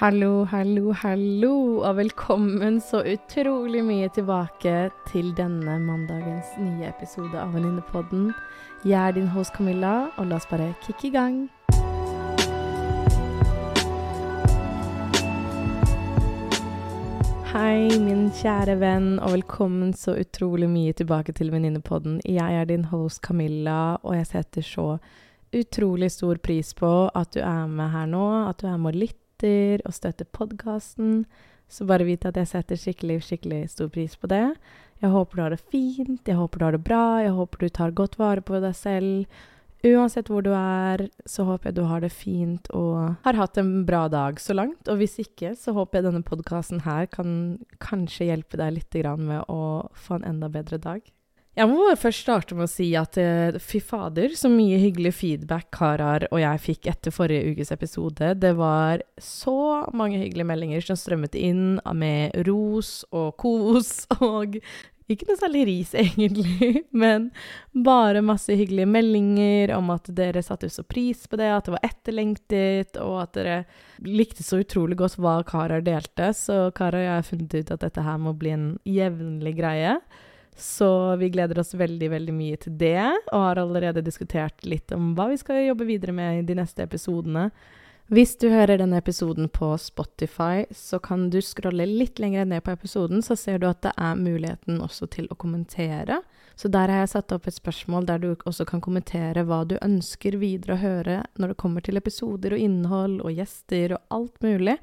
Hallo, hallo, hallo, og velkommen så utrolig mye tilbake til denne mandagens nye episode av Venninnepodden. Jeg er din host Camilla, og la oss bare kicke i gang. Hei, min kjære venn, og velkommen så utrolig mye tilbake til Venninnepodden. Jeg er din host Camilla, og jeg setter så utrolig stor pris på at du er med her nå, at du er med og lytter og støtter podkasten. Så bare vit at jeg setter skikkelig, skikkelig stor pris på det. Jeg håper du har det fint, jeg håper du har det bra, jeg håper du tar godt vare på deg selv. Uansett hvor du er, så håper jeg du har det fint og har hatt en bra dag så langt. Og hvis ikke, så håper jeg denne podkasten her kan kanskje hjelpe deg litt med å få en enda bedre dag. Jeg må bare først starte med å si at uh, fy fader, så mye hyggelig feedback Karar og jeg fikk etter forrige ukes episode. Det var så mange hyggelige meldinger som strømmet inn med ros og kos og ikke noe særlig ris, egentlig, men bare masse hyggelige meldinger om at dere satte så pris på det, at det var etterlengtet, og at dere likte så utrolig godt hva Karar delte. Så Karar og jeg har funnet ut at dette her må bli en jevnlig greie. Så vi gleder oss veldig, veldig mye til det, og har allerede diskutert litt om hva vi skal jobbe videre med i de neste episodene. Hvis du hører denne episoden på Spotify, så kan du scrolle litt lenger ned på episoden, så ser du at det er muligheten også til å kommentere. Så der har jeg satt opp et spørsmål der du også kan kommentere hva du ønsker videre å høre når det kommer til episoder og innhold og gjester og alt mulig.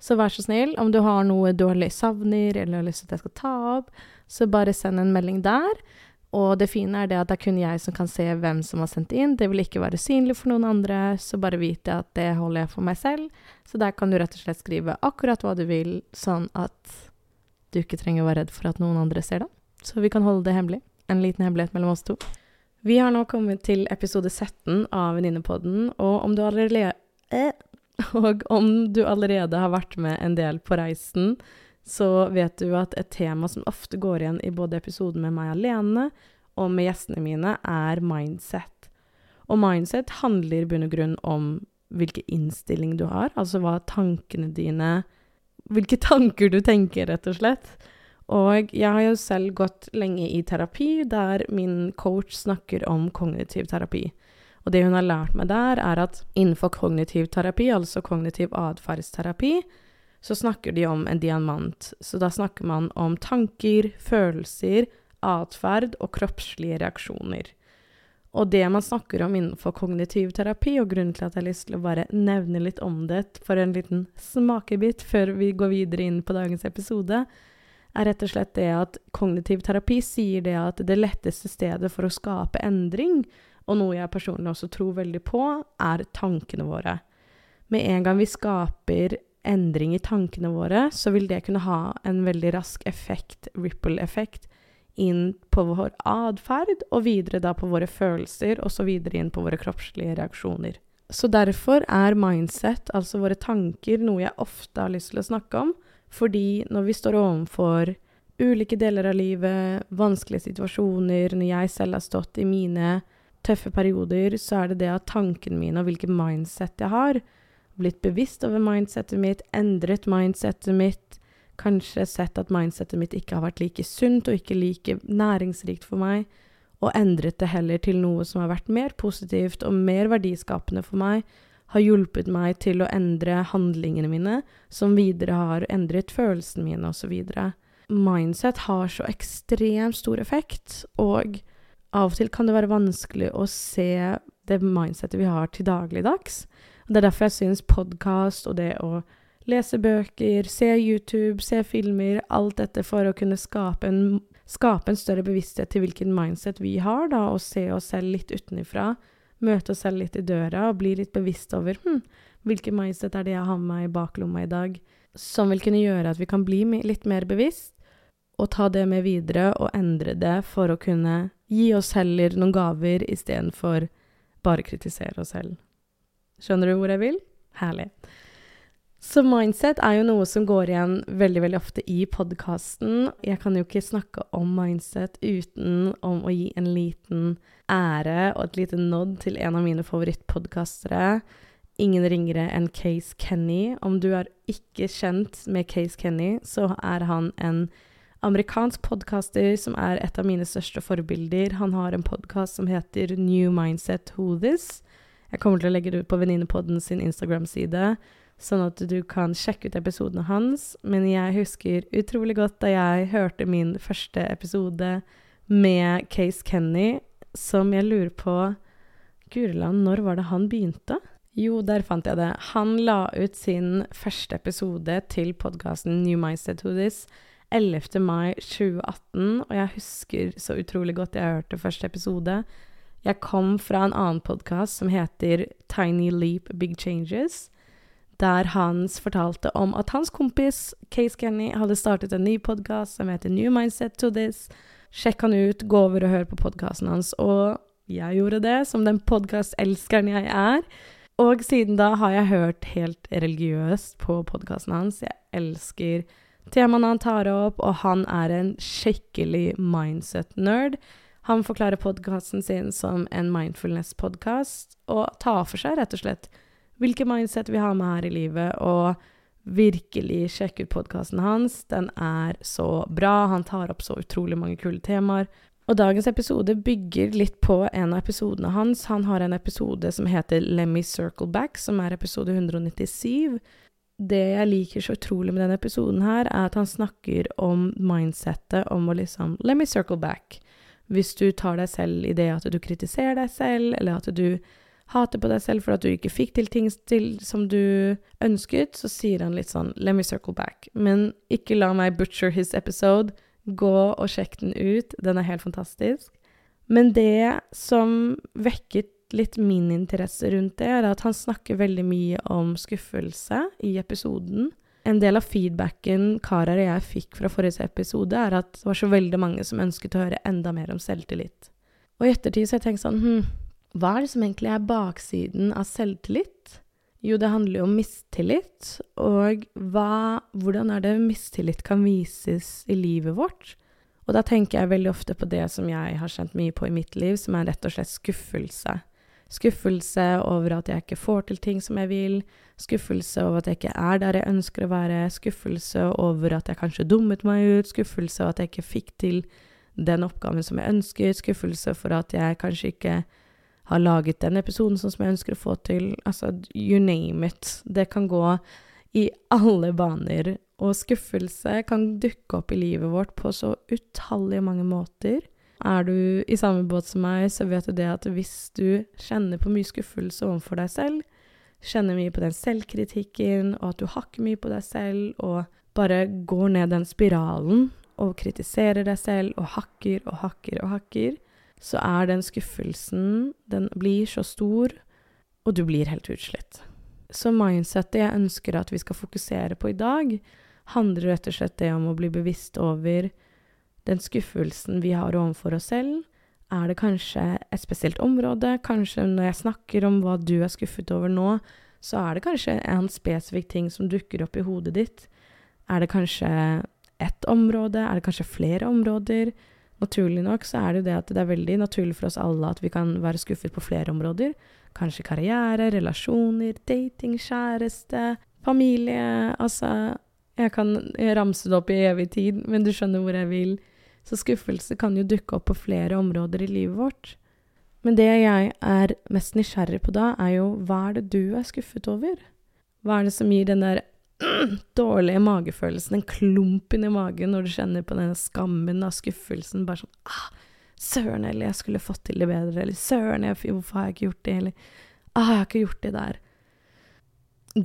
Så vær så snill, om du har noe du savner eller har lyst til at jeg skal ta opp, så bare send en melding der. Og det fine er det at det er kun jeg som kan se hvem som har sendt inn. Det vil ikke være synlig for noen andre, så bare vit at det holder jeg for meg selv. Så der kan du rett og slett skrive akkurat hva du vil, sånn at du ikke trenger å være redd for at noen andre ser det. Så vi kan holde det hemmelig. En liten hemmelighet mellom oss to. Vi har nå kommet til episode 17 av Venninnepodden, og om du allerede eh, Og om du allerede har vært med en del på reisen, så vet du at et tema som ofte går igjen i både episoden med meg alene og med gjestene mine, er mindset. Og mindset handler i bunn og grunn om hvilken innstilling du har, altså hva tankene dine Hvilke tanker du tenker, rett og slett. Og jeg har jo selv gått lenge i terapi, der min coach snakker om kognitiv terapi. Og det hun har lært meg der, er at innenfor kognitiv terapi, altså kognitiv atferdsterapi, så snakker de om en diamant. Så da snakker man om tanker, følelser, atferd og kroppslige reaksjoner. Og det man snakker om innenfor kognitiv terapi, og grunnen til at jeg har lyst til å bare nevne litt om det for en liten smakebit før vi går videre inn på dagens episode, er rett og slett det at kognitiv terapi sier det at det letteste stedet for å skape endring, og noe jeg personlig også tror veldig på, er tankene våre. Med en gang vi skaper endring i tankene våre, så vil det kunne ha en veldig rask effekt, ripple-effekt, inn på vår atferd, og videre da på våre følelser, og så videre inn på våre kroppslige reaksjoner. Så derfor er mindset, altså våre tanker, noe jeg ofte har lyst til å snakke om, fordi når vi står overfor ulike deler av livet, vanskelige situasjoner, når jeg selv har stått i mine tøffe perioder, så er det det at tankene mine og hvilket mindset jeg har, blitt bevisst over mindsetet mitt, endret mindsetet mitt, kanskje sett at mindsetet mitt ikke har vært like sunt og ikke like næringsrikt for meg, og endret det heller til noe som har vært mer positivt og mer verdiskapende for meg, har hjulpet meg til å endre handlingene mine, som videre har endret følelsene mine, osv. Mindset har så ekstremt stor effekt, og av og til kan det være vanskelig å se det mindsettet vi har til dagligdags. Det er derfor jeg syns podkast og det å lese bøker, se YouTube, se filmer, alt dette for å kunne skape en, skape en større bevissthet til hvilken mindset vi har, da, og se oss selv litt utenfra, møte oss selv litt i døra og bli litt bevisst over hm, hvilken mindset er det jeg har med meg i baklomma i dag, som vil kunne gjøre at vi kan bli litt mer bevisst, og ta det med videre og endre det for å kunne gi oss heller noen gaver istedenfor bare kritisere oss selv. Skjønner du hvor jeg vil? Herlig. Så mindset er jo noe som går igjen veldig veldig ofte i podkasten. Jeg kan jo ikke snakke om mindset uten om å gi en liten ære og et lite nod til en av mine favorittpodkastere. ingen ringere enn Case Kenny. Om du er ikke kjent med Case Kenny, så er han en amerikansk podkaster som er et av mine største forbilder. Han har en podkast som heter New Mindset Who This. Jeg kommer til å legge det ut på Venninnepodden sin Instagram-side, sånn at du kan sjekke ut episodene hans. Men jeg husker utrolig godt da jeg hørte min første episode med Case Kenny, som jeg lurer på Guriland, når var det han begynte? Jo, der fant jeg det. Han la ut sin første episode til podkasten New Mindset Who This 11. mai 2018, og jeg husker så utrolig godt jeg hørte første episode. Jeg kom fra en annen podkast som heter Tiny Leap Big Changes, der Hans fortalte om at hans kompis Case Kenny hadde startet en ny podkast som heter New Mindset To This. Sjekk han ut, gå over og hør på podkasten hans. Og jeg gjorde det, som den podkastelskeren jeg er. Og siden da har jeg hørt helt religiøst på podkasten hans. Jeg elsker temaene han tar opp, og han er en skikkelig mindset-nerd. Han forklarer podkasten sin som en mindfulness-podkast, og tar for seg rett og slett hvilke mindset vi har med her i livet, og virkelig sjekk ut podkasten hans. Den er så bra. Han tar opp så utrolig mange kule temaer. Og dagens episode bygger litt på en av episodene hans. Han har en episode som heter Let me circle back, som er episode 197. Det jeg liker så utrolig med denne episoden her, er at han snakker om mindsettet om å liksom Let me circle back. Hvis du tar deg selv i det at du kritiserer deg selv, eller at du hater på deg selv for at du ikke fikk til ting til som du ønsket, så sier han litt sånn Let me circle back. Men ikke la meg butcher his episode. Gå og sjekk den ut. Den er helt fantastisk. Men det som vekket litt min interesse rundt det, er at han snakker veldig mye om skuffelse i episoden. En del av feedbacken Karar og jeg fikk fra forrige episode, er at det var så veldig mange som ønsket å høre enda mer om selvtillit. Og i ettertid så har jeg tenkt sånn hm, hva er det som egentlig er baksiden av selvtillit? Jo, det handler jo om mistillit. Og hva, hvordan er det mistillit kan vises i livet vårt? Og da tenker jeg veldig ofte på det som jeg har kjent mye på i mitt liv, som er rett og slett skuffelse. Skuffelse over at jeg ikke får til ting som jeg vil. Skuffelse over at jeg ikke er der jeg ønsker å være. Skuffelse over at jeg kanskje dummet meg ut. Skuffelse over at jeg ikke fikk til den oppgaven som jeg ønsker. Skuffelse for at jeg kanskje ikke har laget den episoden som jeg ønsker å få til. Altså, you name it. Det kan gå i alle baner. Og skuffelse kan dukke opp i livet vårt på så utallige mange måter. Er du i samme båt som meg, så vet du det at hvis du kjenner på mye skuffelse overfor deg selv, kjenner mye på den selvkritikken, og at du hakker mye på deg selv, og bare går ned den spiralen og kritiserer deg selv og hakker og hakker og hakker, så er den skuffelsen Den blir så stor, og du blir helt utslitt. Så mindsettet jeg ønsker at vi skal fokusere på i dag, handler rett og slett det om å bli bevisst over den skuffelsen vi har overfor oss selv. Er det kanskje et spesielt område? Kanskje når jeg snakker om hva du er skuffet over nå, så er det kanskje en spesifikk ting som dukker opp i hodet ditt. Er det kanskje ett område? Er det kanskje flere områder? Naturlig nok så er det jo det at det er veldig naturlig for oss alle at vi kan være skuffet på flere områder. Kanskje karriere, relasjoner, dating, kjæreste, familie Altså, jeg kan ramse det opp i evig tid, men du skjønner hvor jeg vil. Så skuffelse kan jo dukke opp på flere områder i livet vårt. Men det jeg er mest nysgjerrig på da, er jo hva er det du er skuffet over? Hva er det som gir den der dårlige magefølelsen, den klumpen i magen når du kjenner på denne skammen av skuffelsen. Bare sånn ah, Søren, eller jeg skulle fått til det bedre. Eller søren, jeg, hvorfor har jeg ikke gjort det? Eller ah, jeg har ikke gjort det der.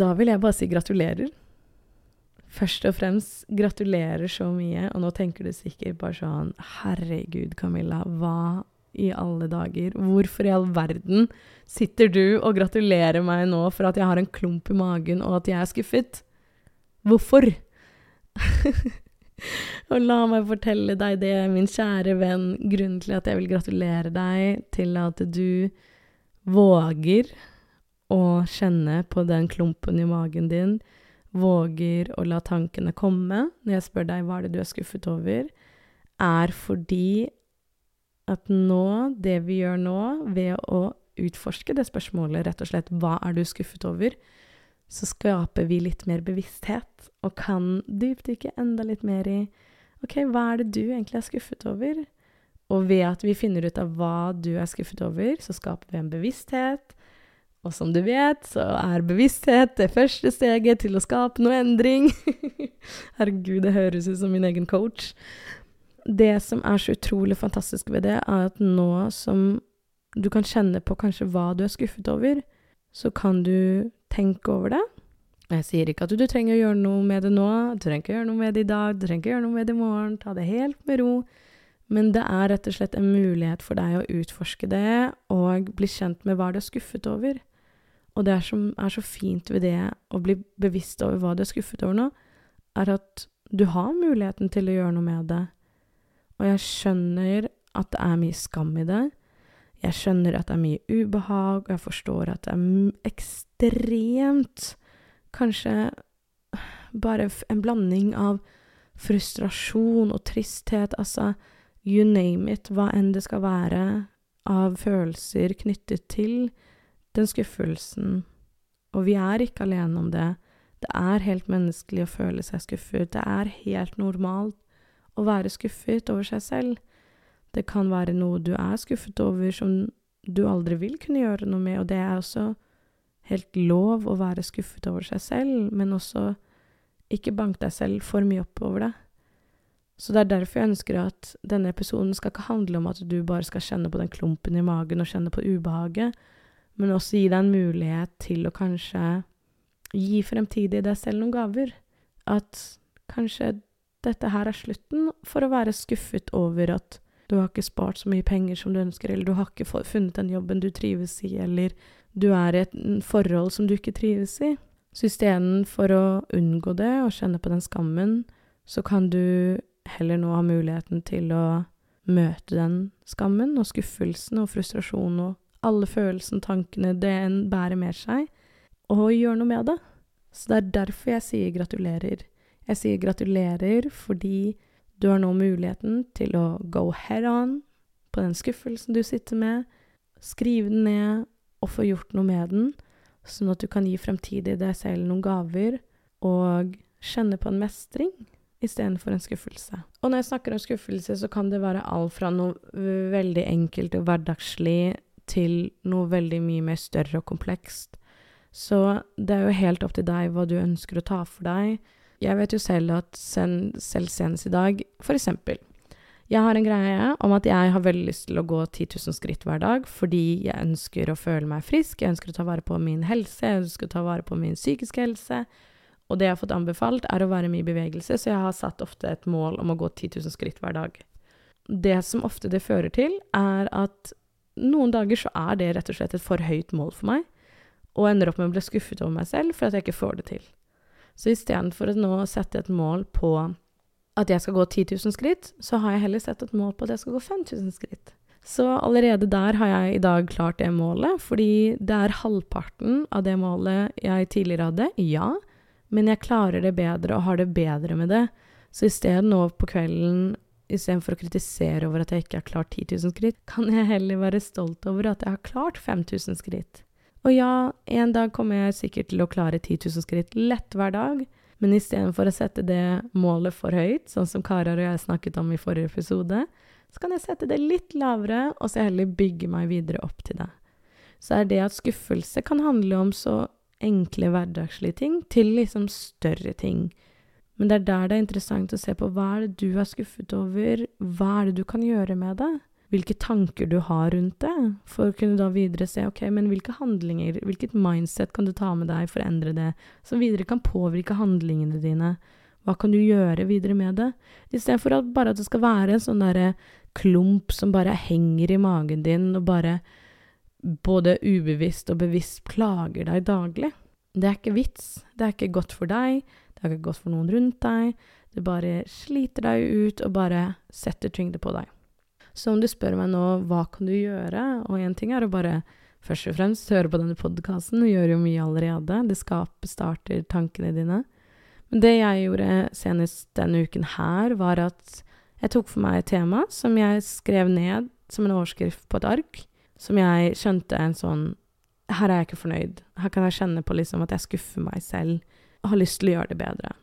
Da vil jeg bare si gratulerer. Først og fremst gratulerer så mye, og nå tenker du sikkert bare sånn Herregud, Camilla, hva i alle dager? Hvorfor i all verden sitter du og gratulerer meg nå for at jeg har en klump i magen og at jeg er skuffet? Hvorfor? og la meg fortelle deg det, min kjære venn, grunnen til at jeg vil gratulere deg til at du våger å kjenne på den klumpen i magen din, våger å la tankene komme når jeg spør deg hva er det du er skuffet over, er fordi at nå, det vi gjør nå, ved å utforske det spørsmålet, rett og slett hva er du skuffet over, så skaper vi litt mer bevissthet og kan dypdykke enda litt mer i ok, hva er det du egentlig er skuffet over? Og ved at vi finner ut av hva du er skuffet over, så skaper vi en bevissthet. Og som du vet, så er bevissthet det første steget til å skape noe endring. Herregud, det høres ut som min egen coach. Det som er så utrolig fantastisk ved det, er at nå som du kan kjenne på kanskje hva du er skuffet over, så kan du tenke over det. Jeg sier ikke at du, trenger å gjøre noe med det nå, du trenger ikke å gjøre noe med det i dag, du trenger ikke å gjøre noe med det i morgen, ta det helt med ro. Men det er rett og slett en mulighet for deg å utforske det og bli kjent med hva du er skuffet over. Og det som er så fint ved det å bli bevisst over hva du er skuffet over nå, er at du har muligheten til å gjøre noe med det. Og jeg skjønner at det er mye skam i det. Jeg skjønner at det er mye ubehag, og jeg forstår at det er ekstremt Kanskje bare en blanding av frustrasjon og tristhet, altså you name it, hva enn det skal være av følelser knyttet til den skuffelsen. Og vi er ikke alene om det. Det er helt menneskelig å føle seg skuffet. Det er helt normalt å være skuffet over seg selv. Det kan være noe du er skuffet over som du aldri vil kunne gjøre noe med, og det er også helt lov å være skuffet over seg selv, men også ikke bank deg selv for mye opp over det. Så det er derfor jeg ønsker at denne episoden skal ikke handle om at du bare skal kjenne på den klumpen i magen og kjenne på ubehaget, men også gi deg en mulighet til å kanskje gi fremtidig deg selv noen gaver. At kanskje dette her er slutten for å være skuffet over at du har ikke spart så mye penger som du ønsker, eller du har ikke funnet den jobben du trives i, eller du er i et forhold som du ikke trives i. Så istedenfor å unngå det og kjenne på den skammen, så kan du heller nå ha muligheten til å møte den skammen og skuffelsen og frustrasjonen og alle følelsene, tankene det en bærer med seg, og gjøre noe med det. Så det er derfor jeg sier gratulerer. Jeg sier gratulerer fordi du har nå muligheten til å go head on på den skuffelsen du sitter med, skrive den ned og få gjort noe med den, sånn at du kan gi fremtidig deg selv noen gaver og kjenne på en mestring istedenfor en skuffelse. Og når jeg snakker om skuffelse, så kan det være alt fra noe veldig enkelt og hverdagslig til noe veldig mye mer større og komplekst. Så det er jo helt opp til deg hva du ønsker å ta for deg. Jeg vet jo selv at sen, selv senest i dag, for eksempel Jeg har en greie om at jeg har veldig lyst til å gå 10 000 skritt hver dag fordi jeg ønsker å føle meg frisk, jeg ønsker å ta vare på min helse, jeg ønsker å ta vare på min psykiske helse. Og det jeg har fått anbefalt, er å være mye i bevegelse, så jeg har satt ofte et mål om å gå 10 000 skritt hver dag. Det som ofte det fører til, er at noen dager så er det rett og slett et for høyt mål for meg, og ender opp med å bli skuffet over meg selv for at jeg ikke får det til. Så istedenfor å nå sette et mål på at jeg skal gå 10 000 skritt, så har jeg heller sett et mål på at jeg skal gå 5000 skritt. Så allerede der har jeg i dag klart det målet, fordi det er halvparten av det målet jeg tidligere hadde, ja, men jeg klarer det bedre og har det bedre med det. Så i stedet nå på kvelden, istedenfor å kritisere over at jeg ikke har klart 10 000 skritt, kan jeg heller være stolt over at jeg har klart 5000 skritt. Og ja, en dag kommer jeg sikkert til å klare 10 000 skritt lett hver dag, men istedenfor å sette det målet for høyt, sånn som Karar og jeg snakket om i forrige episode, så kan jeg sette det litt lavere, og så heller bygge meg videre opp til det. Så er det at skuffelse kan handle om så enkle, hverdagslige ting til liksom større ting. Men det er der det er interessant å se på hva er det du er skuffet over, hva er det du kan gjøre med det? Hvilke tanker du har rundt det, for å kunne da videre se ok, men hvilke handlinger, hvilket mindset kan du ta med deg for å endre det, som videre kan påvirke handlingene dine? Hva kan du gjøre videre med det? Istedenfor at bare at det skal være en sånn derre klump som bare henger i magen din, og bare både ubevisst og bevisst plager deg daglig. Det er ikke vits, det er ikke godt for deg, det er ikke godt for noen rundt deg. Det bare sliter deg ut og bare setter tyngde på deg. Så om du spør meg nå hva kan du gjøre, og én ting er å bare først og fremst høre på denne podkasten, du gjør jo mye allerede, det skaper, starter tankene dine. Men det jeg gjorde senest denne uken her, var at jeg tok for meg et tema som jeg skrev ned som en overskrift på et ark, som jeg skjønte en sånn Her er jeg ikke fornøyd. Her kan jeg kjenne på liksom at jeg skuffer meg selv har lyst til å gjøre det bedre.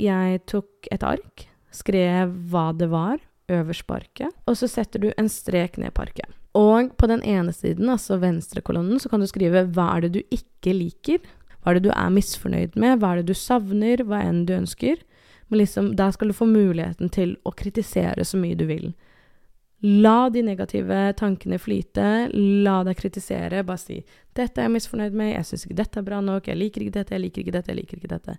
Jeg tok et ark, skrev hva det var, øverst på arket, og så setter du en strek ned på arket. Og på den ene siden, altså venstrekolonnen, så kan du skrive hva er det du ikke liker, hva er det du er misfornøyd med, hva er det du savner, hva enn du ønsker. Men liksom, der skal du få muligheten til å kritisere så mye du vil. La de negative tankene flyte. La deg kritisere. Bare si 'Dette er jeg misfornøyd med. Jeg syns ikke dette er bra nok. Jeg liker ikke dette. Jeg liker ikke dette. Jeg liker ikke dette.'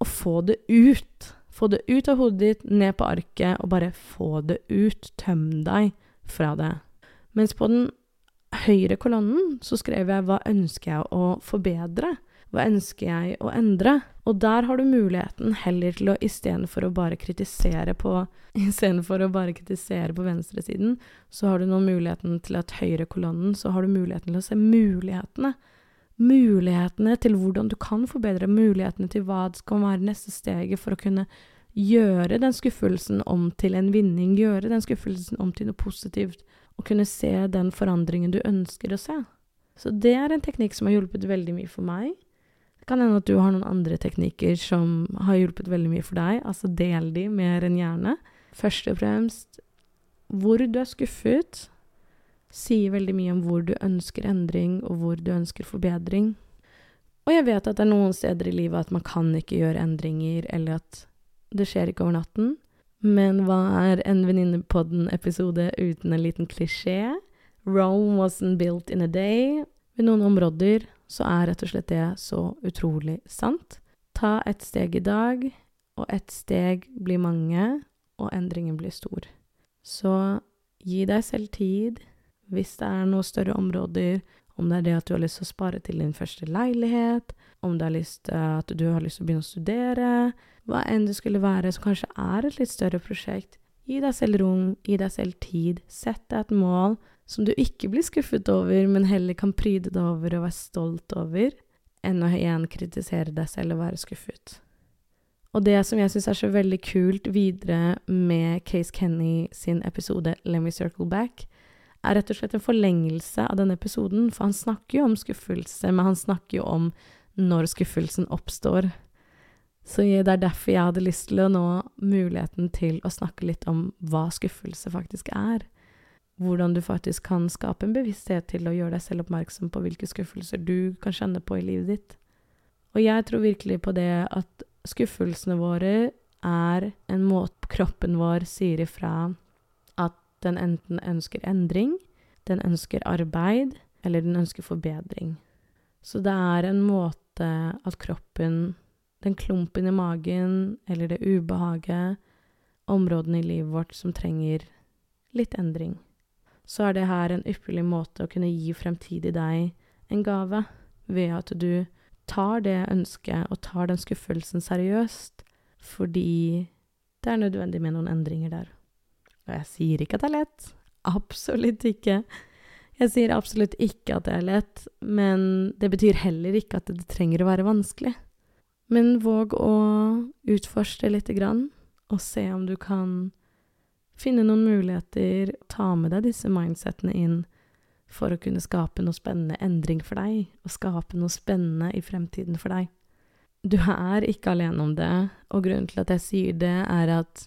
Og få det ut. Få det ut av hodet ditt, ned på arket, og bare få det ut. Tøm deg fra det. Mens på den høyre kolonnen så skrev jeg 'Hva ønsker jeg å forbedre?' Hva ønsker jeg å endre? Og der har du muligheten heller til å istedenfor å bare kritisere på Istedenfor å bare kritisere på venstresiden, så har du nå muligheten til at høyrekolonnen Så har du muligheten til å se mulighetene. Mulighetene til hvordan du kan forbedre, mulighetene til hva det skal være neste steget for å kunne gjøre den skuffelsen om til en vinning, gjøre den skuffelsen om til noe positivt, og kunne se den forandringen du ønsker å se. Så det er en teknikk som har hjulpet veldig mye for meg. Det kan hende at du har noen andre teknikker som har hjulpet veldig mye for deg. Altså del de mer enn gjerne. Først og fremst hvor du er skuffet, sier veldig mye om hvor du ønsker endring, og hvor du ønsker forbedring. Og jeg vet at det er noen steder i livet at man kan ikke gjøre endringer, eller at det skjer ikke over natten. Men hva er en Venninnepodden-episode uten en liten klisjé? Rome wasn't built in a day. Ved noen områder så er rett og slett det så utrolig sant. Ta et steg i dag, og ett steg blir mange, og endringen blir stor. Så gi deg selv tid. Hvis det er noen større områder, om det er det at du har lyst til å spare til din første leilighet, om det er lyst, at du har lyst til å begynne å studere, hva enn det skulle være som kanskje er et litt større prosjekt, gi deg selv rom, gi deg selv tid, sett deg et mål, som du ikke blir skuffet over, men heller kan pryde deg over og være stolt over, enn å igjen kritisere deg selv og være skuffet. Og det som jeg syns er så veldig kult videre med Case Kenny sin episode Let me circle back, er rett og slett en forlengelse av denne episoden, for han snakker jo om skuffelse, men han snakker jo om når skuffelsen oppstår. Så det er derfor jeg hadde lyst til å nå muligheten til å snakke litt om hva skuffelse faktisk er hvordan du faktisk kan skape en bevissthet til å gjøre deg selv oppmerksom på hvilke skuffelser du kan kjenne på i livet ditt. Og jeg tror virkelig på det at skuffelsene våre er en måte kroppen vår sier ifra at den enten ønsker endring, den ønsker arbeid, eller den ønsker forbedring. Så det er en måte at kroppen, den klumpen i magen eller det ubehaget, områdene i livet vårt som trenger litt endring så er det her en ypperlig måte å kunne gi fremtidig deg en gave, ved at du tar det ønsket og tar den skuffelsen seriøst, fordi det er nødvendig med noen endringer der. Og jeg sier ikke at det er lett. Absolutt ikke. Jeg sier absolutt ikke at det er lett, men det betyr heller ikke at det trenger å være vanskelig. Men våg å utforske lite grann, og se om du kan finne noen muligheter, ta med deg disse mindsettene inn for å kunne skape noe spennende endring for deg, og skape noe spennende i fremtiden for deg. Du er ikke alene om det, og grunnen til at jeg sier det, er at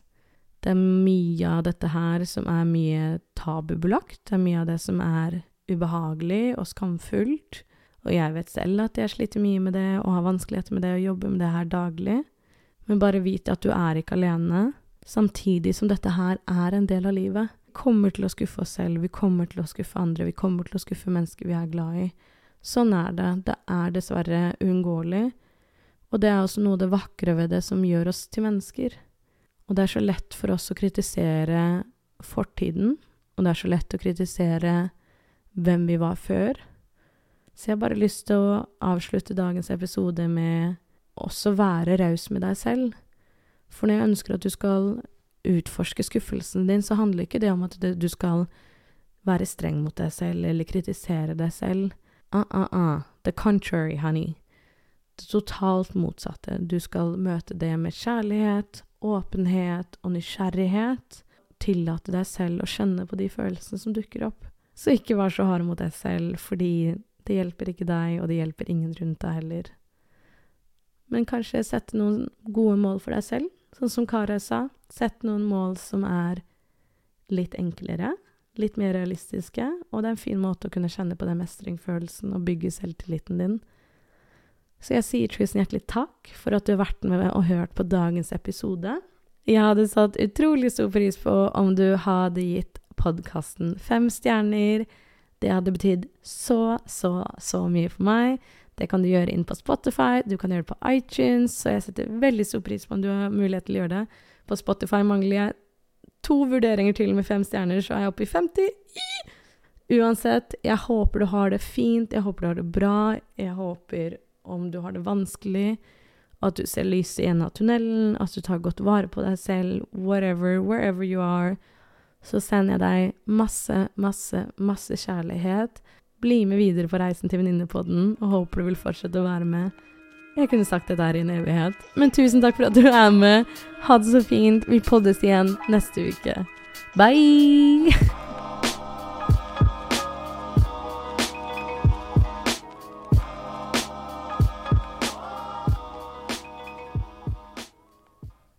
det er mye av dette her som er mye tabubelagt, det er mye av det som er ubehagelig og skamfullt, og jeg vet selv at jeg sliter mye med det og har vanskeligheter med det og jobber med det her daglig, men bare vite at du er ikke alene, samtidig som dette her er en del av livet. Vi kommer til å skuffe oss selv, vi kommer til å skuffe andre, vi kommer til å skuffe mennesker vi er glad i. Sånn er det. Det er dessverre uunngåelig. Og det er også noe det vakre ved det som gjør oss til mennesker. Og det er så lett for oss å kritisere fortiden, og det er så lett å kritisere hvem vi var før. Så jeg har bare lyst til å avslutte dagens episode med også være raus med deg selv. For når jeg ønsker at du skal utforske skuffelsen din, så handler ikke det om at du skal være streng mot deg selv eller kritisere deg selv. Uh, uh, ah. The contrary, honey. Det totalt motsatte. Du skal møte det med kjærlighet, åpenhet og nysgjerrighet. Tillate deg selv å kjenne på de følelsene som dukker opp. Så ikke vær så hard mot deg selv, fordi det hjelper ikke deg, og det hjelper ingen rundt deg heller. Men kanskje sette noen gode mål for deg selv, sånn som Kara sa. Sett noen mål som er litt enklere, litt mer realistiske, og det er en fin måte å kunne kjenne på den mestringsfølelsen og bygge selvtilliten din. Så jeg sier tusen hjertelig takk for at du har vært med og hørt på dagens episode. Jeg hadde satt utrolig stor pris på om du hadde gitt podkasten fem stjerner. Det hadde betydd så, så, så mye for meg. Det kan du gjøre inn på Spotify, du kan gjøre det på iTunes, så jeg setter veldig stor pris på om du har mulighet til å gjøre det. På Spotify mangler jeg to vurderinger til med fem stjerner, så er jeg oppe i 50. Uansett, jeg håper du har det fint, jeg håper du har det bra, jeg håper om du har det vanskelig, at du ser lyset i enden av tunnelen, at du tar godt vare på deg selv, whatever, wherever you are så sender jeg deg masse, masse, masse kjærlighet. Bli med videre på reisen til Venninnepodden, og håper du vil fortsette å være med. Jeg kunne sagt dette her i en evighet. Men tusen takk for at du er med. Ha det så fint. Vi poddes igjen neste uke. Bye!